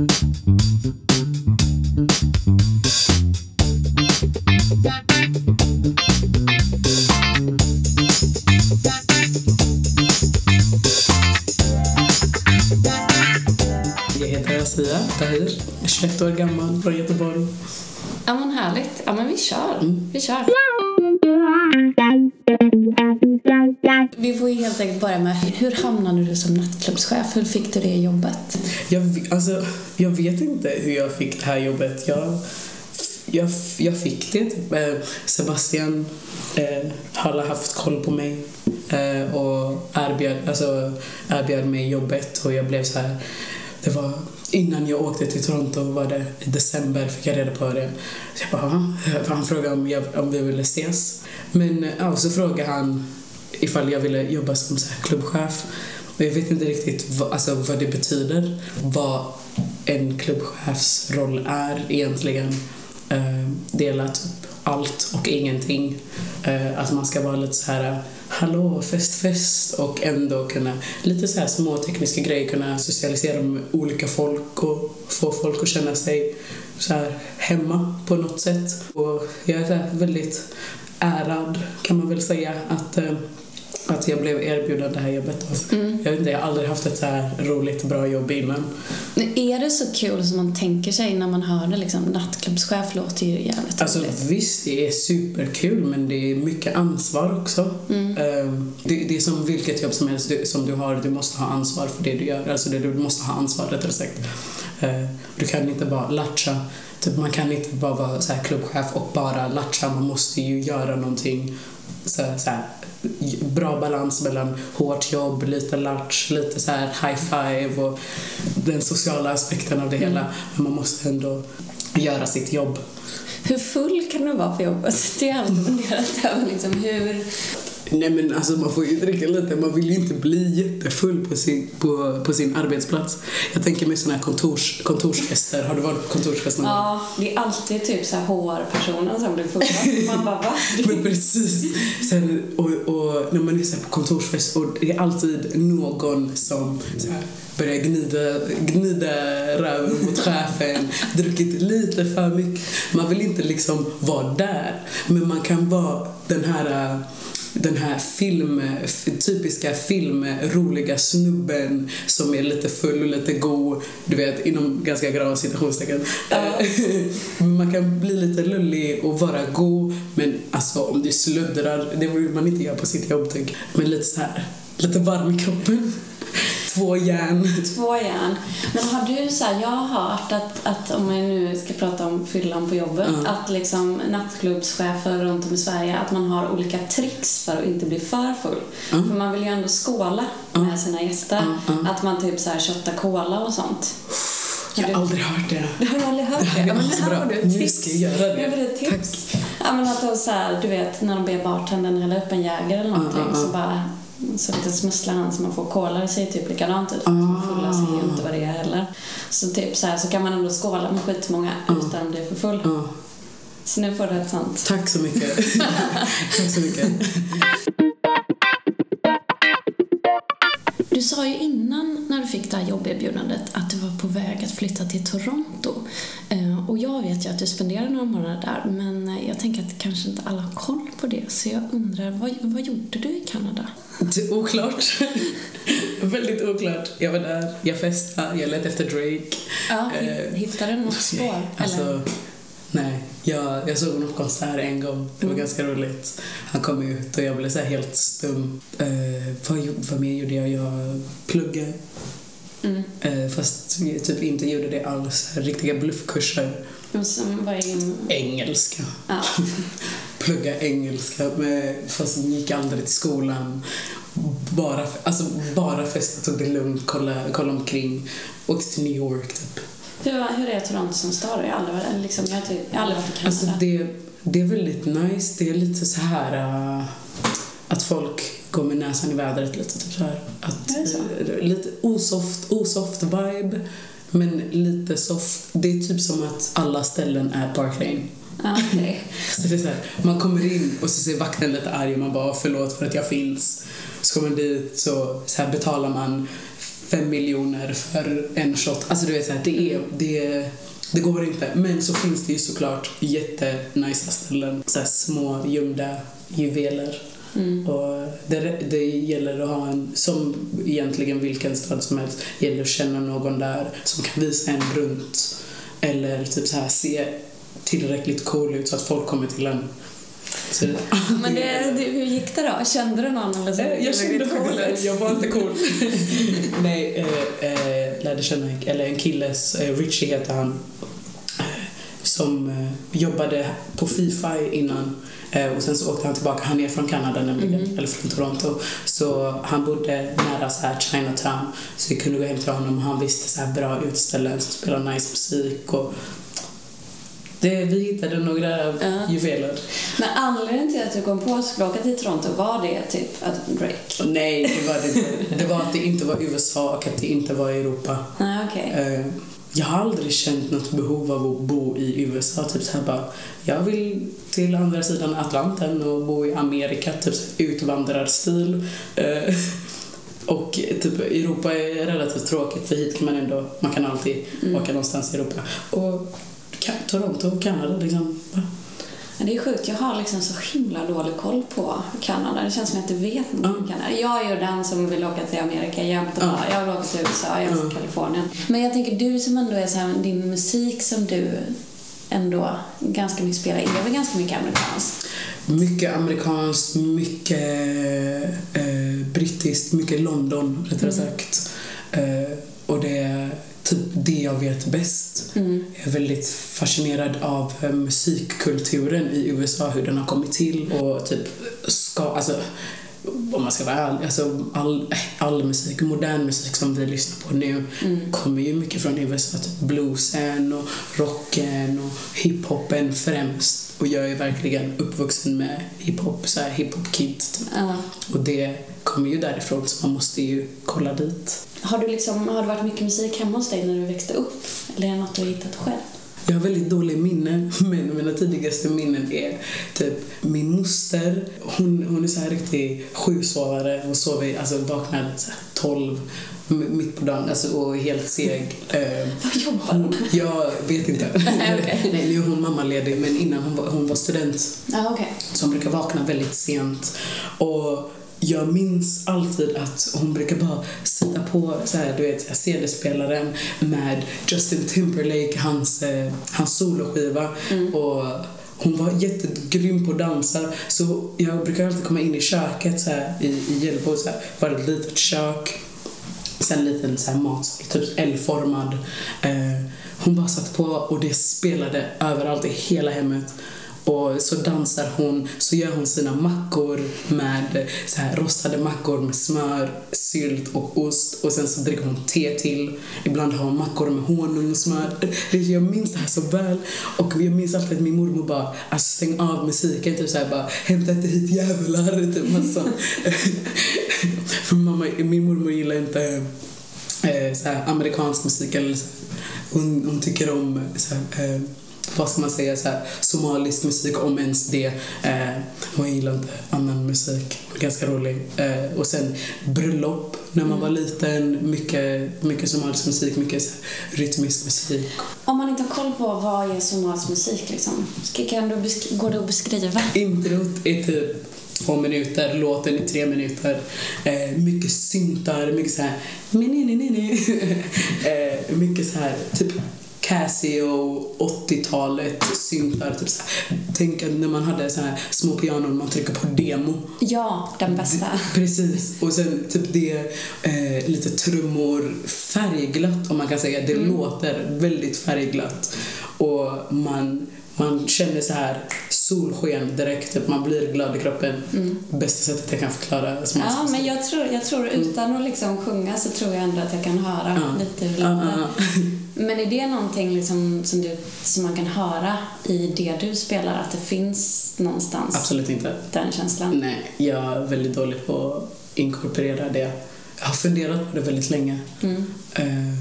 Jag heter Asia Tahir, 21 år gammal, från Göteborg. Ja men härligt. Ja men vi kör. Vi kör. Säkert börja med, hur hamnade du som nattklubbschef? Hur fick du det jobbet? Jag, alltså, jag vet inte hur jag fick det här jobbet. Jag, jag, jag fick det. Eh, Sebastian eh, har haft koll på mig eh, och erbjöd, alltså, erbjöd mig jobbet och jag blev så här. Det var innan jag åkte till Toronto var det i december fick jag reda på det. Så jag bara, han frågade om, jag, om vi ville ses. Men eh, ja, så frågade han ifall jag ville jobba som så här klubbchef. Och jag vet inte riktigt vad, alltså, vad det betyder. Vad en klubbchefs roll är egentligen. Eh, dela typ allt och ingenting. Eh, att man ska vara lite så här hallå, fest, fest och ändå kunna, lite så här små tekniska grejer, kunna socialisera med olika folk och få folk att känna sig så här hemma på något sätt. Och jag är så här väldigt ärad, kan man väl säga, att eh, att jag blev erbjuden det här jobbet. Jag vet inte, jag har aldrig haft ett så här roligt, bra jobb innan. Men Är det så kul som man tänker sig när man hör det? Liksom, nattklubbschef låter ju jävligt Alltså roligt. visst, det är superkul men det är mycket ansvar också. Ehm, Det, det är som vilket jobb som helst du, som du har, du måste ha ansvar för det du gör. Alltså det, du måste ha ansvar rättare sagt. Eh, Du kan inte bara latcha. Typ, man kan inte bara vara så klubbchef och bara latcha. Man måste ju göra någonting så, så här, bra balans mellan hårt jobb, lite latch, lite så här high five och den sociala aspekten av det hela. Men man måste ändå göra sitt jobb. Hur full kan du vara på jobbet? Det har jag alltid funderat över. Liksom, hur... Nej men alltså man får ju dricka lite, man vill ju inte bli jättefull på sin, på, på sin arbetsplats. Jag tänker mig sådana här kontors, kontorsfester, har du varit på kontorsfest någon? Ja, det är alltid typ så här HR-personen som blir full. Man bara, va? Men precis. Sen, och, och när man är så på kontorsfest och det är alltid någon som så här, börjar gnida, gnida röven mot chefen, druckit lite för mycket. Man vill inte liksom vara där, men man kan vara den här den här film, typiska filmroliga snubben som är lite full och lite god, du vet, inom ganska grava citationstecken. man kan bli lite lullig och vara god, men alltså om du sluddrar, det vill man inte göra på sitt jobb, tänk. Men lite så här, lite varm i kroppen. Två järn. Två järn. Men har du så här, jag har hört att, att om jag nu ska prata om fyllan på jobbet, att liksom nattklubbschefer runt om i Sverige, att man har olika tricks för att inte bli för full. För man vill ju ändå skåla med sina gäster. Att man typ så här shottar cola och sånt. Jag har aldrig hört det. Du har aldrig hört det? Ja, men här får du ett Nu tips. ska jag göra det. Nu ett tips. Ja, men att de så här, du vet, när de ber bartendern hälla upp en Jäger eller någonting så bara så lite smusslar han så man får cola. Det ser typ likadant ut. De fulla ser ju inte vad det är heller. Så typ så här så kan man ändå skåla med skitmånga utan att bli för full. Ja. Så nu får du ett sånt. Tack så mycket. Tack så mycket. Du sa ju innan när du fick det här jobberbjudandet att du var på väg att flytta till Toronto. Eh, Och jag vet ju att du spenderade några månader där men eh, jag tänker att kanske inte alla har koll på det. Så jag undrar, vad, vad gjorde du i Kanada? Det är oklart. Väldigt oklart. Jag var där, jag festade, jag letade efter Drake. Ja, Eh, hittade du något spår? eller? Nej. Jag, jag såg honom på konsert en gång. Det Mm. var ganska roligt. Han kom ut och jag blev så helt stum. Eh, vad, vad mer gjorde jag? Jag pluggade. Mm. Eh, fast jag typ inte gjorde det alls. Riktiga bluffkurser. Och sen var in... Engelska. Ja. Plugga engelska med, fast gick aldrig till skolan. Bara, alltså, bara festa, tog det lugnt, kolla, kolla omkring. Åkte till New York typ. Hur, hur är Toronto som stad? Jag har aldrig varit, liksom, jag har aldrig varit i Kanada. Alltså det, det är väldigt nice. Det är lite så här uh, att folk går med näsan i vädret lite. Typ så här. Att, så? eh, lite osoft, osoft vibe. Men lite soft. Det är typ som att alla ställen är Park Lane. Ja, okej. Så det är så här, man kommer in och så ser vakten lite arg och man bara förlåt för att jag finns. Så kommer man dit så, så här betalar man fem miljoner för en shot. Alltså du vet så här, det är, det är det går inte. Men så finns det ju såklart jättenajsa ställen. Så små gömda juveler. Mm. Och det, det gäller att ha en, som egentligen vilken stad som helst, gäller att känna någon där som kan visa en runt. Eller typ så här se tillräckligt cool ut så att folk kommer till en. Så, Men det, det, hur gick det då? Kände du någon? Eller så? Eh, jag kände faktiskt att jag var inte cool. Nej, eh, eh, lärde känna en, eller en kille, eh, Richie heter han, eh, som eh, jobbade på Fifa innan och sen så åkte han tillbaka. Han är från Kanada nämligen, Mhm. eller från Toronto. Så han bodde nära så här Chinatown så vi kunde gå hem till honom och han visste så här bra utställen som spelade nice musik och det, vi hittade några Ja. juveler. Men anledningen till att du kom på att skulle åka till Toronto, var det typ att Drake? Nej, det var det inte. Det var att det inte var USA och att det inte var Europa. Nej, okej. Eh, Jag har aldrig känt något behov av att bo i USA. Typ så här bara, jag vill till andra sidan Atlanten och bo i Amerika, typ utvandrarstil. Eh, Och typ Europa är relativt tråkigt för hit kan man ändå, man kan alltid Mm. åka någonstans i Europa. Och Toronto och Kanada liksom. Men det är sjukt, jag har liksom så himla dålig koll på Kanada. Det känns som att jag inte vet något om Kanada. Jag är ju den som vill åka till Amerika jämt och bara, jag vill åka till USA, jag vill till Kalifornien. Men jag tänker, du som ändå är så här, din musik som du ändå ganska mycket spelar är väl ganska mycket amerikanskt? Mycket amerikanskt, mycket eh, brittiskt, mycket London rättare sagt. Eh, och det typ det jag vet bäst. Mm. Jag är väldigt fascinerad av eh, musikkulturen i USA, hur den har kommit till och typ ska, alltså om man ska vara ärlig, alltså all, all musik, modern musik som vi lyssnar på nu kommer ju mycket från USA, typ bluesen och rocken och hiphopen främst. Och jag är verkligen uppvuxen med hiphop, så här hiphop-kid. Typ. Ja. Och det kommer ju därifrån så man måste ju kolla dit. Har du liksom, har det varit mycket musik hemma hos dig när du växte upp? Eller är det något du har hittat själv? Jag har väldigt dålig minne, men mina tidigaste minnen är typ min moster, hon, hon är så här riktig sjusovare. Hon sover, alltså vaknade så här 12 m- mitt på dagen alltså, och helt seg. Vad jobbar hon? jag vet inte. Nej, nu är hon mammaledig, men innan hon var, hon var student Ja, okej. så hon brukar vakna väldigt sent. Och jag minns alltid att hon brukar bara sätta på så här, du vet, CD-spelaren med Justin Timberlake, hans, eh, hans soloskiva. Och hon var jättegrym på att dansa så jag brukar alltid komma in i köket så här, i, i Hjällbo, så här, var ett litet kök Sen en liten så här matsal, typ L-formad. Eh, hon bara satt på och det spelade överallt i hela hemmet. Och så dansar hon, så gör hon sina mackor med så här rostade mackor med smör, sylt och ost. Och sen så dricker hon te till. Ibland har hon mackor med honung och smör. Jag minns det här så väl. Och jag minns alltid att min mormor bara, alltså stäng av musiken, typ såhär bara, hämta inte hit jävlar, typ massa. Alltså. För mamma, min mormor gillar inte eh, så här, amerikansk musik eller så. Hon, hon tycker om eh, så här, eh, vad ska man säga, så här, somalisk musik om ens det. Eh, hon gillar inte annan musik. Ganska rolig. Eh, och sen bröllop när man var liten. Mycket, mycket somalisk musik, mycket så här, rytmisk musik. Om man inte har koll på vad är somalisk musik liksom, kan du går det att beskriva? Introt är typ två minuter, låten är tre minuter. Eh, mycket syntar, mycket så här... "Mini-ni-ni-ni." eh, mycket så här, typ Casio, 80-talet, syntar. Typ så här. Tänk när man hade så här små pianon man trycker på demo. Ja, den bästa. Precis. Och sen typ det, eh, lite trummor, färgglatt om man kan säga. Det låter väldigt färgglatt. Och man, man känner så här solsken direkt. Typ man blir glad i kroppen. Bästa sättet jag kan förklara. Som Ja, men jag tror, jag tror utan att liksom sjunga så tror jag ändå att jag kan höra Ja. lite hur det Ja, låter. ja, ja. Men är det någonting liksom som, du, som man kan höra i det du spelar, att det finns någonstans Absolut inte. den känslan? Nej, jag är väldigt dålig på att inkorporera det. Jag har funderat på det väldigt länge. Mm. Eh,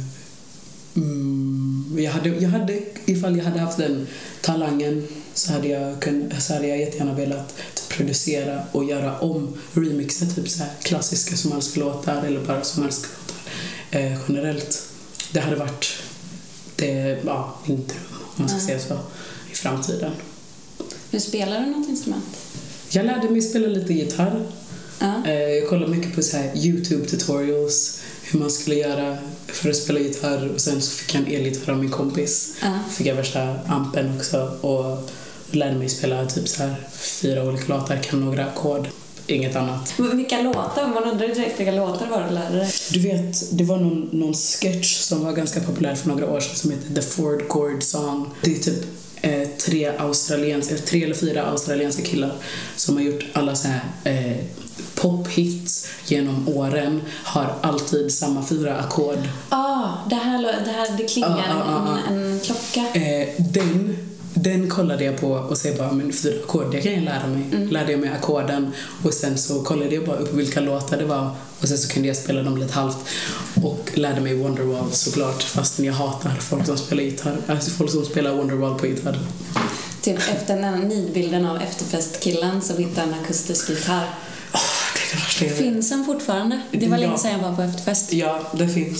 mm, jag, hade, jag hade, ifall jag hade haft den talangen så hade jag, kun, så hade jag jättegärna velat producera och göra om remixer, typ så här klassiska somaliska låtar eller bara somaliska låtar. eh, generellt. Det hade varit det, ja, min dröm, om man ska Ja. säga så, i framtiden. Nu spelar du något instrument? Jag lärde mig spela lite gitarr. Eh, Jag kollade mycket på så här YouTube tutorials hur man skulle göra för att spela gitarr och sen så fick jag en elgitarr av min kompis. Ja. Fick jag värsta ampen också och lärde mig spela typ så här fyra olika låtar, kan några ackord, inget annat. Men Vilka låtar? Man undrar direkt vilka låtar det var du lärde dig. Du vet, det var någon, någon sketch som var ganska populär för några år sedan som heter The Ford Chord Song. Det är typ eh, tre, australienska, tre eller fyra australienska killar som har gjort alla så här eh, pophits genom åren, har alltid samma fyra ackord. Ah, det här, det här det klingar Ja, ja, ja, en, en klocka. Eh, den, den kollade jag på och sa bara, men fyra ackord, det kan jag lära mig. Mm. Lärde jag mig ackorden och sen så kollade jag bara upp vilka låtar det var och sen så kunde jag spela dem lite halvt. Och lärde mig Wonderwall såklart, fastän jag hatar folk som spelar gitarr. Alltså folk som spelar Wonderwall på gitarr. Typ efter den här nidbilden av efterfestkillen som hittade en akustisk gitarr. Åh, det är det värsta jag vet. Finns den fortfarande? Det var länge Ja. sedan jag var på efterfest. Ja, det finns.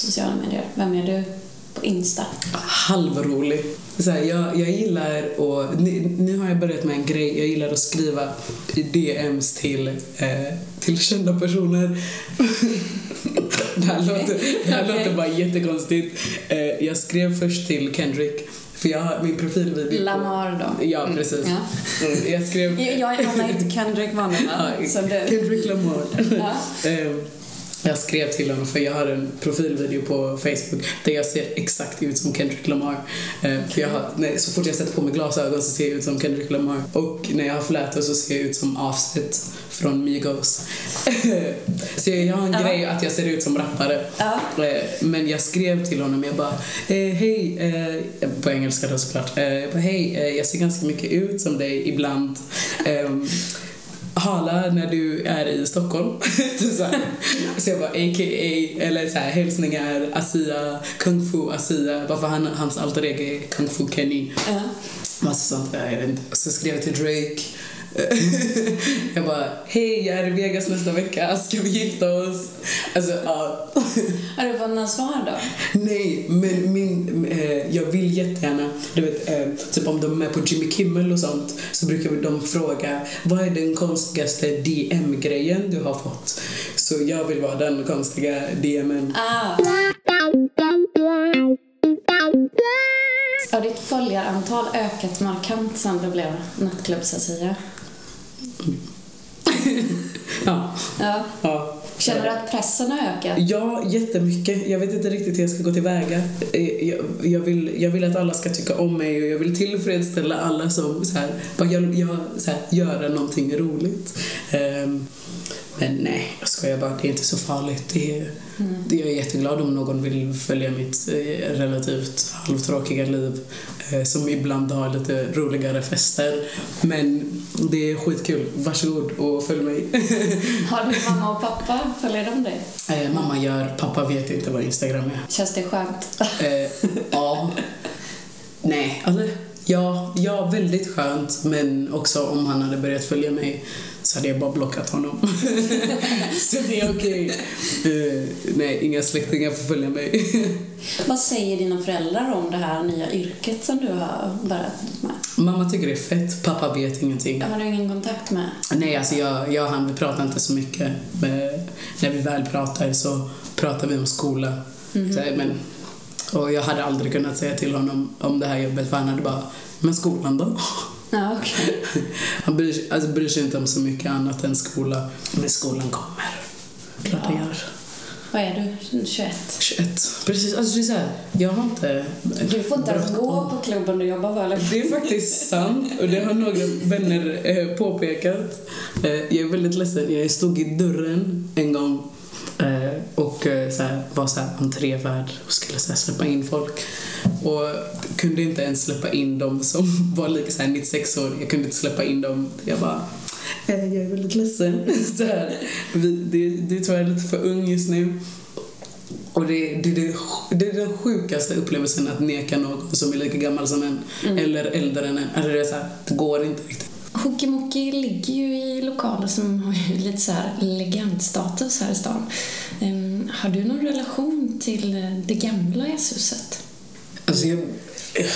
På sociala medier? Vem är du på Insta? halvrolig. Så här, jag, jag gillar och nu, nu har jag börjat med en grej. Jag gillar att skriva i DMs till, eh, till kända personer. det här, låter, det här Okej. låter bara jättekonstigt. Eh, jag skrev först till Kendrick. För jag har min profilvideo på- Lamar då? Ja, precis. Ja. Mm, Jag skrev... Jag, jag är inte Kendrick. Ja, det, Kendrick Lamar. ja. Jag skrev till honom för jag har en profilvideo på Facebook där jag ser exakt ut som Kendrick Lamar. Eh, För jag har, nej, så fort jag sätter på mig glasögon så ser jag ut som Kendrick Lamar. Och när jag har flätor så ser jag ut som Offset från Migos. så jag har en Ja. grej att jag ser ut som rappare. Eh, Men jag skrev till honom, jag bara eh, hej, eh, på engelska då såklart. Eh, jag bara hej, jag ser ganska mycket ut som dig ibland. Hala när du är i Stockholm. Typ så, här. så jag bara a.k.a. eller så här, hälsningar Asia, Kung Fu Asia. Varför han, hans alter ego är Kung Fu Kenny. Ja. Massa sånt jag vet inte. Så skrev jag till Drake. jag bara, hej jag är i Vegas nästa vecka, ska vi gifta oss? Alltså, ja. Har du fått några svar då? Nej, men min, eh, jag vill jättegärna, du vet, eh, typ om de är på Jimmy Kimmel och sånt så brukar de fråga vad är den konstigaste DM-grejen du har fått? Så jag vill vara den konstiga DMen. Ah. Har ditt följarantal ökat markant sen det blev nattklubbs-Asia? Ja, Ja. ja. Känner du att pressen har ökat? Ja, jättemycket. Jag vet inte riktigt hur jag ska gå tillväga. Eh, Jag, jag, vill, jag vill att alla ska tycka om mig och jag vill tillfredsställa alla som så här, bara jag, jag, så här, göra någonting roligt. Ehm, men nej, jag skojar bara. Det är inte så farligt. Det är, det jag är jätteglad om någon vill följa mitt eh, relativt halvtråkiga liv eh, som ibland har lite roligare fester. Men det är skitkul. Varsågod och följ mig. Har din mamma och pappa, följer de dig? Eh, mamma gör, pappa vet inte vad Instagram är. Känns det skönt? Eh, ja. Nej, alltså, ja, ja, väldigt skönt. Men också om han hade börjat följa mig så hade jag bara blockat honom. så det är okej. Eh, nej, inga släktingar får följa mig. Vad säger dina föräldrar om det här nya yrket som du har börjat med? Mamma tycker det är fett, pappa vet ingenting. Har du ingen kontakt med? Nej, alltså jag, jag och han, vi pratar inte så mycket. Eh, när vi väl pratar så pratar vi om skola. Så, men, och jag hade aldrig kunnat säga till honom om det här jobbet för han hade bara, men skolan då? Ja, okej. Han bryr, sig- alltså, bryr sig inte om så mycket annat än skola. Men skolan kommer. Klart Ja. gör. Vad är du? 21? 21. Precis, alltså det är så här, jag har inte... Du får inte ens gå på klubben du jobbar på, eller? Det är faktiskt sant och det har några vänner eh, påpekat. Eh, jag är väldigt ledsen, jag stod i dörren en gång eh, och så här, var så här entrévärd och skulle så här, släppa in folk. Och kunde inte ens släppa in dem som var lika så här 96 år. Jag kunde inte släppa in dem. Jag bara, eh, jag är väldigt ledsen. så här, vi, det, det tror jag är lite för ung just nu. Och det, det, det, det är den sjukaste upplevelsen att neka någon som är lika gammal som en eller äldre än en. Alltså det, är så här, det går inte riktigt. Hokimuki ligger ju i lokaler som har ju lite så här legendstatus här i stan. Um, har du någon relation till det gamla jazzhuset? Alltså jag, jag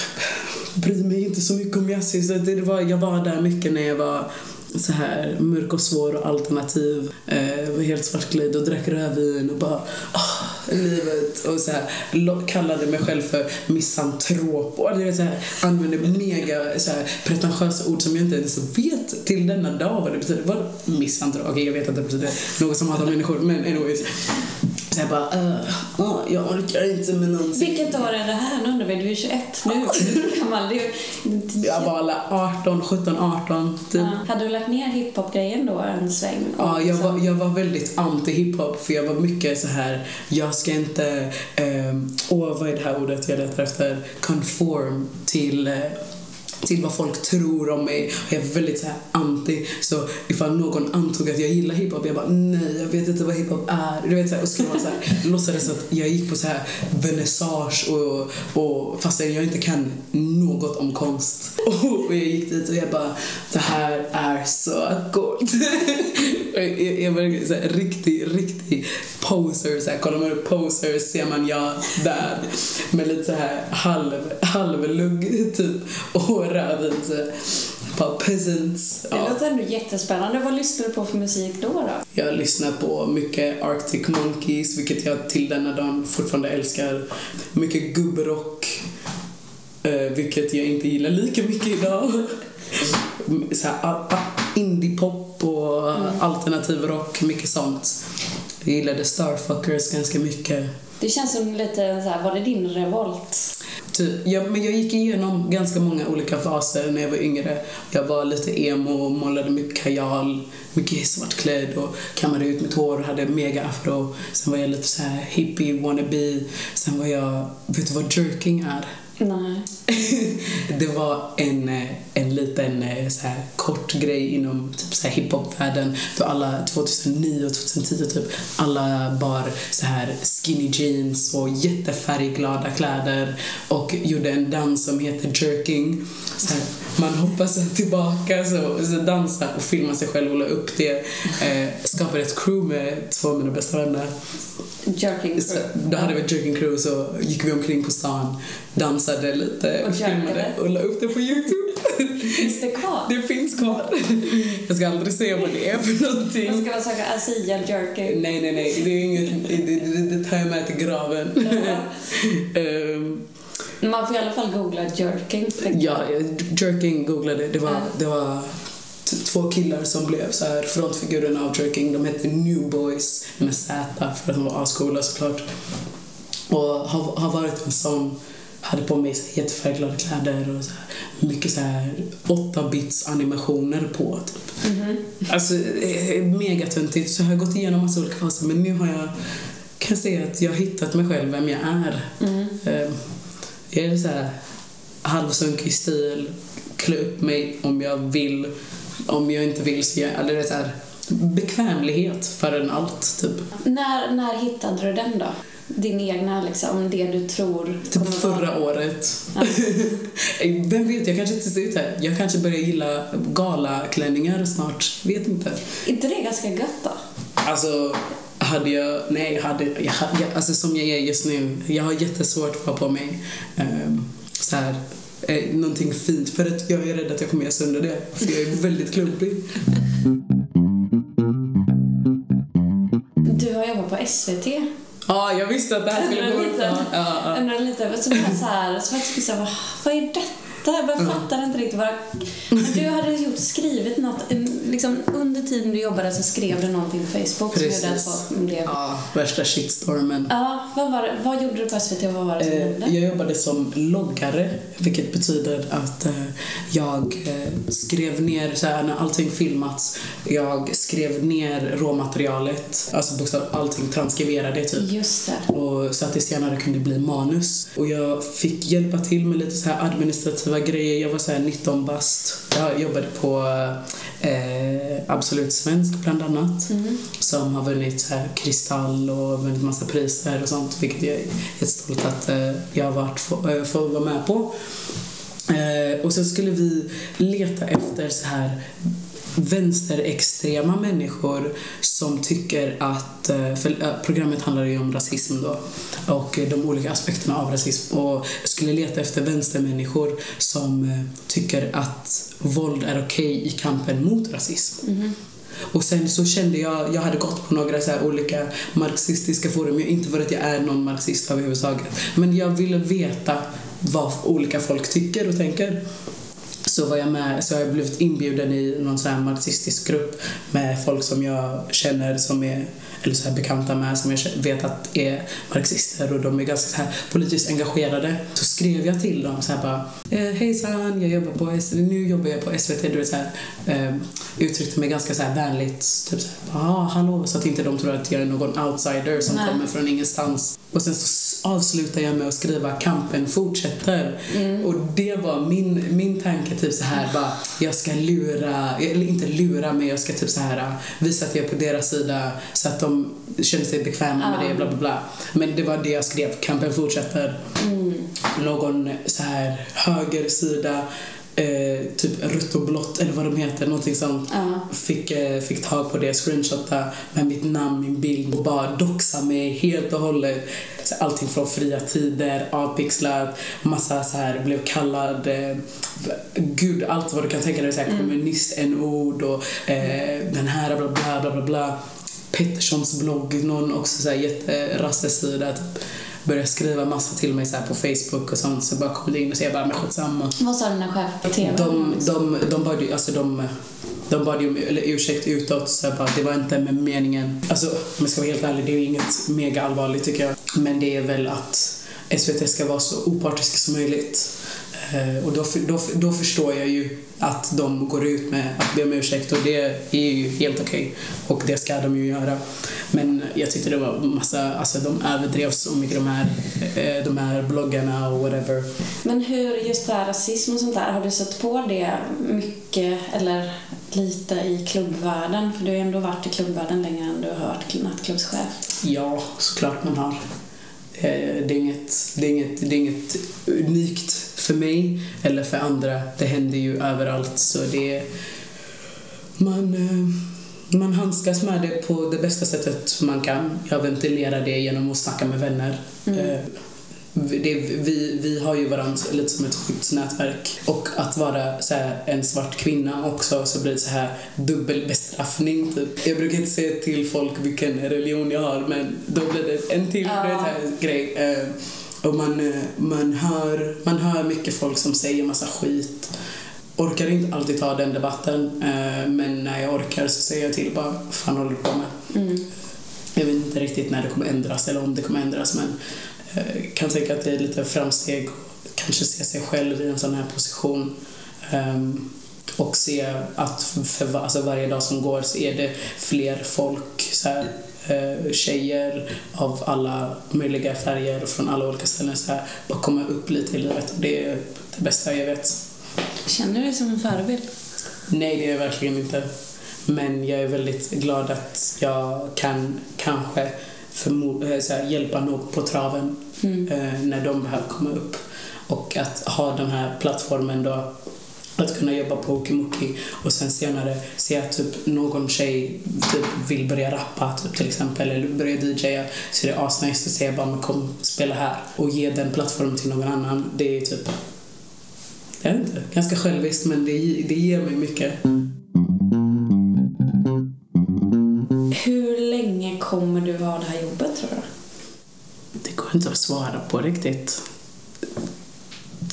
bryr mig inte så mycket om Yassir. Det var, jag var där mycket när jag var så här mörk och svår och alternativ. Eh, var helt svartklädd och drack rödvin och bara oh, livet och så här kallade mig själv för misantrop och det så här, använde mega så här, pretentiösa ord som jag inte ens vet till denna dag vad det betyder. Vad misantrop? Okej, okay, jag vet att det betyder något som hatar människor men anyways. Jag bara, uh, uh, jag orkar inte med någonting. Vilket år är det här? Nu undrar vi, du är 21 nu. Du är gammal. Jag var alla 18, 17, 18 typ. Uh, hade du lagt ner hiphop-grejen då en sväng? Ja, jag var, jag var väldigt anti hiphop för jag var mycket så här, jag ska inte, um, åh vad är det här ordet jag letar efter? Conform till uh, till vad folk tror om mig. Och jag är väldigt så här anti. Så ifall någon antog att jag gillar hiphop, jag bara nej, jag vet inte vad hiphop är. Du vet, så här, och skulle man så här, låtsades att jag gick på så här vernissage och, och fast jag inte kan något om konst. Och jag gick dit och jag bara, det här är så coolt. jag, jag var så här, riktig, riktig poser. Så här, kollar man upp posers ser man jag där med lite så här halv, halvlugg typ. Och rödvin. Bara peasants. Det låter ändå jättespännande. Vad lyssnar du på för musik då? då? Jag lyssnar på mycket Arctic Monkeys, vilket jag till denna dagen fortfarande älskar. Mycket gubbrock, eh, vilket jag inte gillar lika mycket idag. Så här, indiepop och mm. alternativ rock, mycket sånt. Jag gillade Starfuckers ganska mycket. Det känns som lite så här, var det din revolt? Typ, jag, men jag gick igenom ganska många olika faser när jag var yngre. Jag var lite emo, målade mycket kajal, mycket svartklädd och kammade ut mitt hår och hade mega afro. Sen var jag lite så här hippie wannabe. Sen var jag, vet du vad jerking är? Nej. det var en, en liten så här, kort grej inom typ, så här, hiphop-världen då alla 2009 och 2010 typ alla bar så här skinny jeans och jättefärgglada kläder och gjorde en dans som heter jerking. Så här, man hoppar sig tillbaka så, så dansar och filmar sig själv och la upp det. Eh, skapade ett crew med två av mina bästa vänner. Jerking crew. då hade vi ett jerking crew så gick vi omkring på stan, dansade lite och, filmade och la upp det på Youtube. Finns det kvar? Det finns kvar. Jag ska aldrig säga vad det är för någonting. Jag ska man söka Asia jerking? Nej, nej, nej. Det, är inget, det, det, det tar jag med till graven. um, man får i alla fall googla jerking. Ja, jerking googlade. Det var, det var två killar som blev så här frontfigurerna av Jerking. De hette New Boys med Z för att de var ascoola såklart. Och har, har varit en sån hade på mig jättefärgglada kläder och så här, mycket så här 8-bits animationer på typ. Mm -hmm. Alltså megatöntigt så jag har gått igenom massa olika faser men nu har jag kan säga att jag har hittat mig själv, vem jag är. Mm. Jag är så här halvsunkig stil, klä upp mig om jag vill om jag inte vill så jag, eller det är så här, bekvämlighet för en allt, typ. När, när hittade du den då? Din egna, liksom, det du tror Typ förra vara... året. Ja. Vem vet, jag kanske inte ser ut här. Jag kanske börjar gilla galaklänningar snart. Vet inte. Är inte det ganska gött då? Alltså, hade jag, nej, jag hade, jag, jag, alltså som jag är just nu, jag har jättesvårt att få på mig um, så här eh, någonting fint för att jag är rädd att jag kommer göra sönder det. För jag är väldigt klumpig. Du har jobbat på SVT. Ja, jag visste att det här skulle komma upp. Ja, ja. Undrar lite, som så här, så jag vad, vad är detta? Jag fattar inte riktigt vad... Du hade gjort, skrivit något, liksom under tiden du jobbade så skrev du någonting på Facebook Precis. som gjorde att folk blev... Ja, värsta shitstormen. Ja, vad, var det, vad gjorde du på SVT och vad var det som hände? Jag jobbade som loggare, vilket betyder att eh, jag eh, skrev ner, så här, när allting filmats, jag skrev ner råmaterialet, alltså bokstavligt allting, transkriverade typ. Just det. Och, så att det senare kunde bli manus. Och jag fick hjälpa till med lite så här administrativa grejer. Jag var så 19 bast. Jag jobbade på eh, Absolut Svensk bland annat. Mm. Som har vunnit så här, Kristall och vunnit massa priser och sånt. Vilket jag är jättestolt att eh, jag har varit få, äh, får vara med på. Eh, och sen skulle vi leta efter så här vänsterextrema människor som tycker att, eh, för eh, programmet handlar ju om rasism då och de olika aspekterna av rasism och skulle leta efter vänstermänniskor som eh, tycker att våld är okej okay i kampen mot rasism. Mm. Och sen så kände jag, jag hade gått på några så olika marxistiska forum, inte för att jag är någon marxist överhuvudtaget, men jag ville veta vad olika folk tycker och tänker så var jag med, så har jag blivit inbjuden i någon sån här marxistisk grupp med folk som jag känner som är eller så här bekanta med som jag vet att är marxister och de är ganska så här politiskt engagerade. Så skrev jag till dem så här bara eh, Hejsan, jag jobbar på SVT, nu jobbar jag på SVT. Du vet, så här, eh, uttryckte mig ganska så här vänligt. Typ så här, ah, hallå, så att inte de tror att jag är någon outsider som Nej. kommer från ingenstans. Och sen så avslutar jag med att skriva kampen fortsätter. Mm. Och det var min, min tanke, typ så här bara, jag ska lura, eller inte lura men jag ska typ så här visa att jag är på deras sida så att de känner sig bekväma mm. med det, bla bla bla. Men det var det jag skrev, kampen fortsätter. Mm. Någon så här högersida eh, typ rött och blått eller vad de heter, någonting sånt. Uh. Fick, eh, fick tag på det, screenshotta med mitt namn, min bild och bara doxa mig helt och hållet. Så allting från fria tider, avpixlat, massa så här, blev kallad, eh, gud allt vad du kan tänka dig, så här, mm. kommunist-n-ord och eh, den här bla bla bla bla bla. Petterssons blogg, någon också så här jätterassesida typ började skriva massa till mig så på Facebook och sånt så bara kom det in och så jag bara men skitsamma. Vad sa dina chefer på TV? De, de, de bad ju, alltså de de bad ju om ursäkt utåt, så jag bara, det var inte med meningen. Alltså, om jag ska vara helt ärlig, det är ju inget mega allvarligt tycker jag. Men det är väl att SVT ska vara så opartiska som möjligt. Eh, och då, då, då förstår jag ju att de går ut med att be om ursäkt och det är ju helt okej. Okay. Och det ska de ju göra. Men jag tyckte det var massa, alltså de överdrev så mycket de här, eh, de här bloggarna och whatever. Men hur, just det här rasism och sånt där, har du sett på det mycket eller lite i klubbvärlden? För du har ju ändå varit i klubbvärlden längre än du har varit nattklubbschef. Ja, såklart man har. Eh, det är, inget, det, är inget, det är inget unikt för mig eller för andra. Det händer ju överallt så det man, eh, man handskas med det på det bästa sättet man kan. Jag ventilerar det genom att snacka med vänner. Mm. Eh, det, vi, vi har ju varandra lite som ett skyddsnätverk. Och att vara så här, en svart kvinna också så blir det så här dubbelbestraffning typ. Jag brukar inte säga till folk vilken religion jag har men då blir det en till ja. här grej. Och man, eh, man, hör, man hör mycket folk som säger massa skit. Orkar inte alltid ta den debatten eh, men när jag orkar så säger jag till bara fan håller du på med? Mm. Jag vet inte riktigt när det kommer ändras eller om det kommer ändras men Eh, kan tänka att det är lite framsteg att kanske se sig själv i en sån här position um, och se att för alltså varje dag som går så är det fler folk, så här, tjejer av alla möjliga färger från alla olika ställen så här, bara komma upp lite i livet det är det bästa jag vet. Känner du dig som en förebild? Nej, det är jag verkligen inte. Men jag är väldigt glad att jag kan kanske Eh, så här, hjälpa någon på traven mm. eh, när de behöver komma upp. Och att ha den här plattformen då att kunna jobba på Okimoki och sen senare se att typ någon tjej typ vill börja rappa typ, till exempel eller börja DJa så är det asnice att säga bara kom spela här och ge den plattformen till någon annan. Det är typ, jag vet inte, ganska själviskt men det, det ger mig mycket. kommer du ha det här jobbet tror du? Det går inte att svara på riktigt.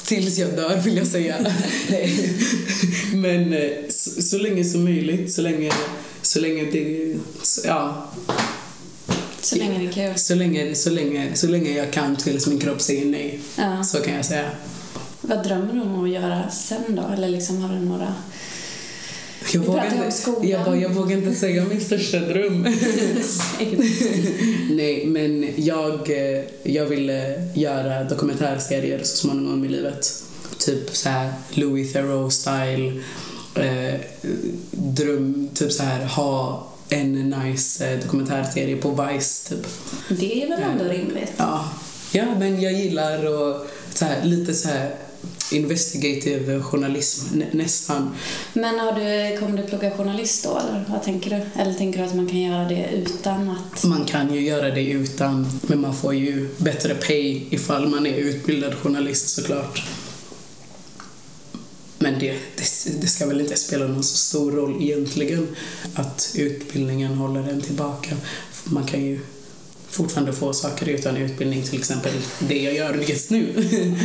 Tills jag dör vill jag säga. Men eh, så, så, länge som möjligt, så länge, så länge det, ja. Så länge det är kul? Så länge, så länge, så länge jag kan tills min kropp säger nej. Ja. Så kan jag säga. Vad drömmer du om att göra sen då? Eller liksom har du några jag vågar, inte, jag, bara, jag vågar inte säga min största dröm. Nej, men jag, eh, jag vill eh, göra dokumentärserier så småningom i livet. Typ så här Louis Theroux-style. Eh, dröm, typ så här ha en nice eh, dokumentärserie på Vice, typ. Det är väl ändå rimligt? Ja. ja, men jag gillar och så här, lite så här investigative journalism, nä, nästan. Men har du, kommer du plugga journalist då, eller vad tänker du? Eller tänker du att man kan göra det utan att... Man kan ju göra det utan, men man får ju bättre pay ifall man är utbildad journalist såklart. Men det, det, det ska väl inte spela någon så stor roll egentligen att utbildningen håller en tillbaka. Man kan ju fortfarande få saker utan utbildning, till exempel det jag gör just nu.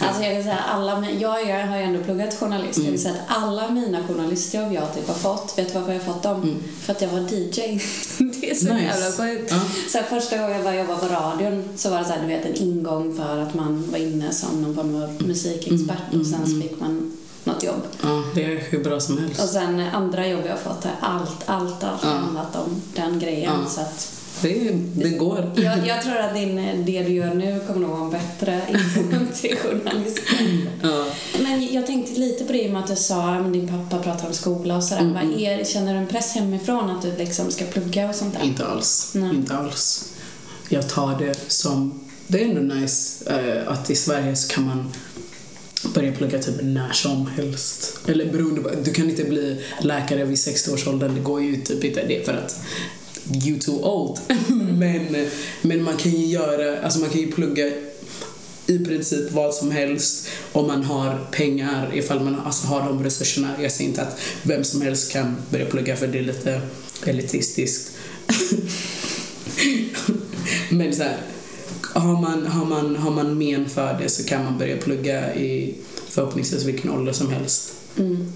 Alltså jag kan säga alla, jag, jag har ju ändå pluggat journalist. Mm. Jag kan säga att alla mina journalistjobb jag typ har fått, vet du varför jag har fått dem? Mm. För att jag var DJ. det är så nice. jävla sjukt. Ja. Så här, första gången jag började jobba på radion så var det så här, du vet en ingång för att man var inne som någon form av musikexpert mm. och sen mm. fick man något jobb. Ja, det är hur bra som helst. Och sen andra jobb jag har fått har allt, allt, allt ja. handlat om den grejen. Ja. Så att det, det går. Jag, jag, tror att din, det du gör nu kommer nog vara en bättre ingång till journalismen. Ja. Men jag tänkte lite på det med att du sa att din pappa pratar om skola och sådär. Mm. Är, känner du en press hemifrån att du liksom ska plugga och sånt där? Inte alls. Nej. Inte alls. Jag tar det som... Det är ändå nice uh, att i Sverige så kan man börja plugga typ när som helst. Eller beroende på, du kan inte bli läkare vid 60 års ålder, det går ju typ inte det för att you too old. men, men man kan ju göra, alltså man kan ju plugga i princip vad som helst om man har pengar, ifall man alltså har de resurserna. Jag säger inte att vem som helst kan börja plugga för det är lite elitistiskt. men så här, har man, har, man, har man men för det så kan man börja plugga i förhoppningsvis vilken ålder som helst. Mm.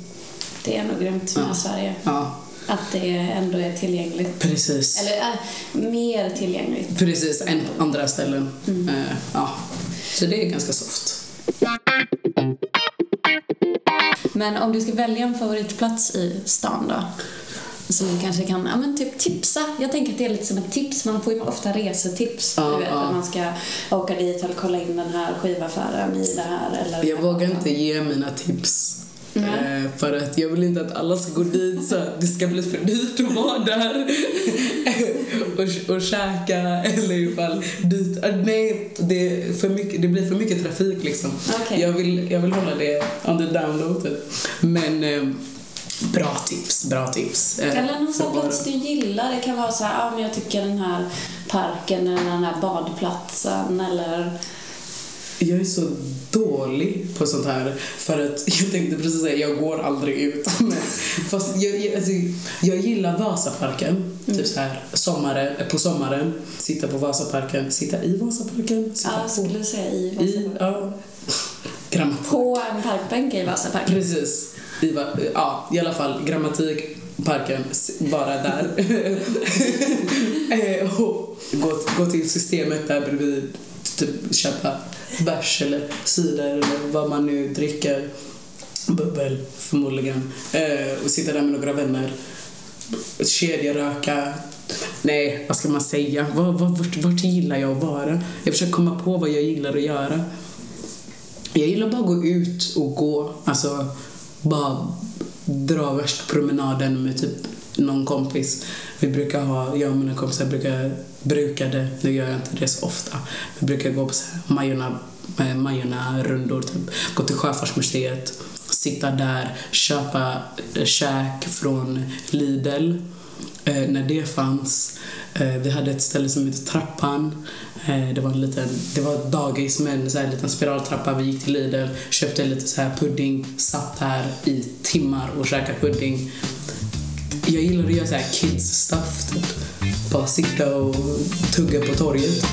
Det är nog grymt med ja. Sverige. Ja. Att det ändå är tillgängligt. Precis. Eller äh, mer tillgängligt. Precis, än på andra ställen. Mm. Uh, ja. Så det är ganska soft. Men om du ska välja en favoritplats i stan då? Som du kanske kan ja, men typ tipsa. Jag tänker att det är lite som ett tips. Man får ju ofta resetips. Ja, du vet, ja. man ska åka dit och kolla in den här skivaffären i det här. Eller jag vågar inte ge mina tips. Mm. för att jag vill inte att alla ska gå dit så att det ska bli för dyrt att vara där och, och käka eller ifall dit. Uh, nej, det, för mycket, det blir för mycket trafik liksom. Okay. Jag, vill, jag vill hålla det on the download typ. Men uh, Bra tips, bra tips. Eller någon sån plats du gillar. Det kan vara så här, ja men jag tycker den här parken eller den här badplatsen eller jag är så dålig på sånt här för att jag tänkte precis säga jag går aldrig ut. Fast jag, jag, alltså, jag gillar Vasaparken, mm. typ så här sommaren, på sommaren. Sitta på Vasaparken, sitta i Vasaparken. Sitta ja, skulle du säga i Vasaparken? I, ja. Grammatik. På en parkbänk i Vasaparken? Precis. I, ja, i alla fall grammatik, parken, bara där. Eh, och gå, gå till systemet där bredvid, typ köpa bärs eller cider eller vad man nu dricker. Bubbel förmodligen. Eh, och sitta där med några vänner. Kedjeröka. Nej, vad ska man säga? Var, var, vart, vart gillar jag att vara? Jag försöker komma på vad jag gillar att göra. Jag gillar bara att gå ut och gå. Alltså, bara dra värsta promenaden med typ någon kompis. Vi brukar ha, jag och mina kompisar brukar, brukade, nu gör jag inte det så ofta, vi brukar gå på så här Majorna, eh, Majorna rundor, typ. gå till Sjöfartsmuseet, sitta där, köpa eh, käk från Lidl eh, när det fanns. Eh, vi hade ett ställe som hette Trappan. Eh, det var en liten, det var dagis med en så här liten spiraltrappa. Vi gick till Lidl, köpte lite så här pudding, satt där i timmar och käkade pudding jag gillar att göra så här kids stuff typ. Bara sitta och tugga på torget.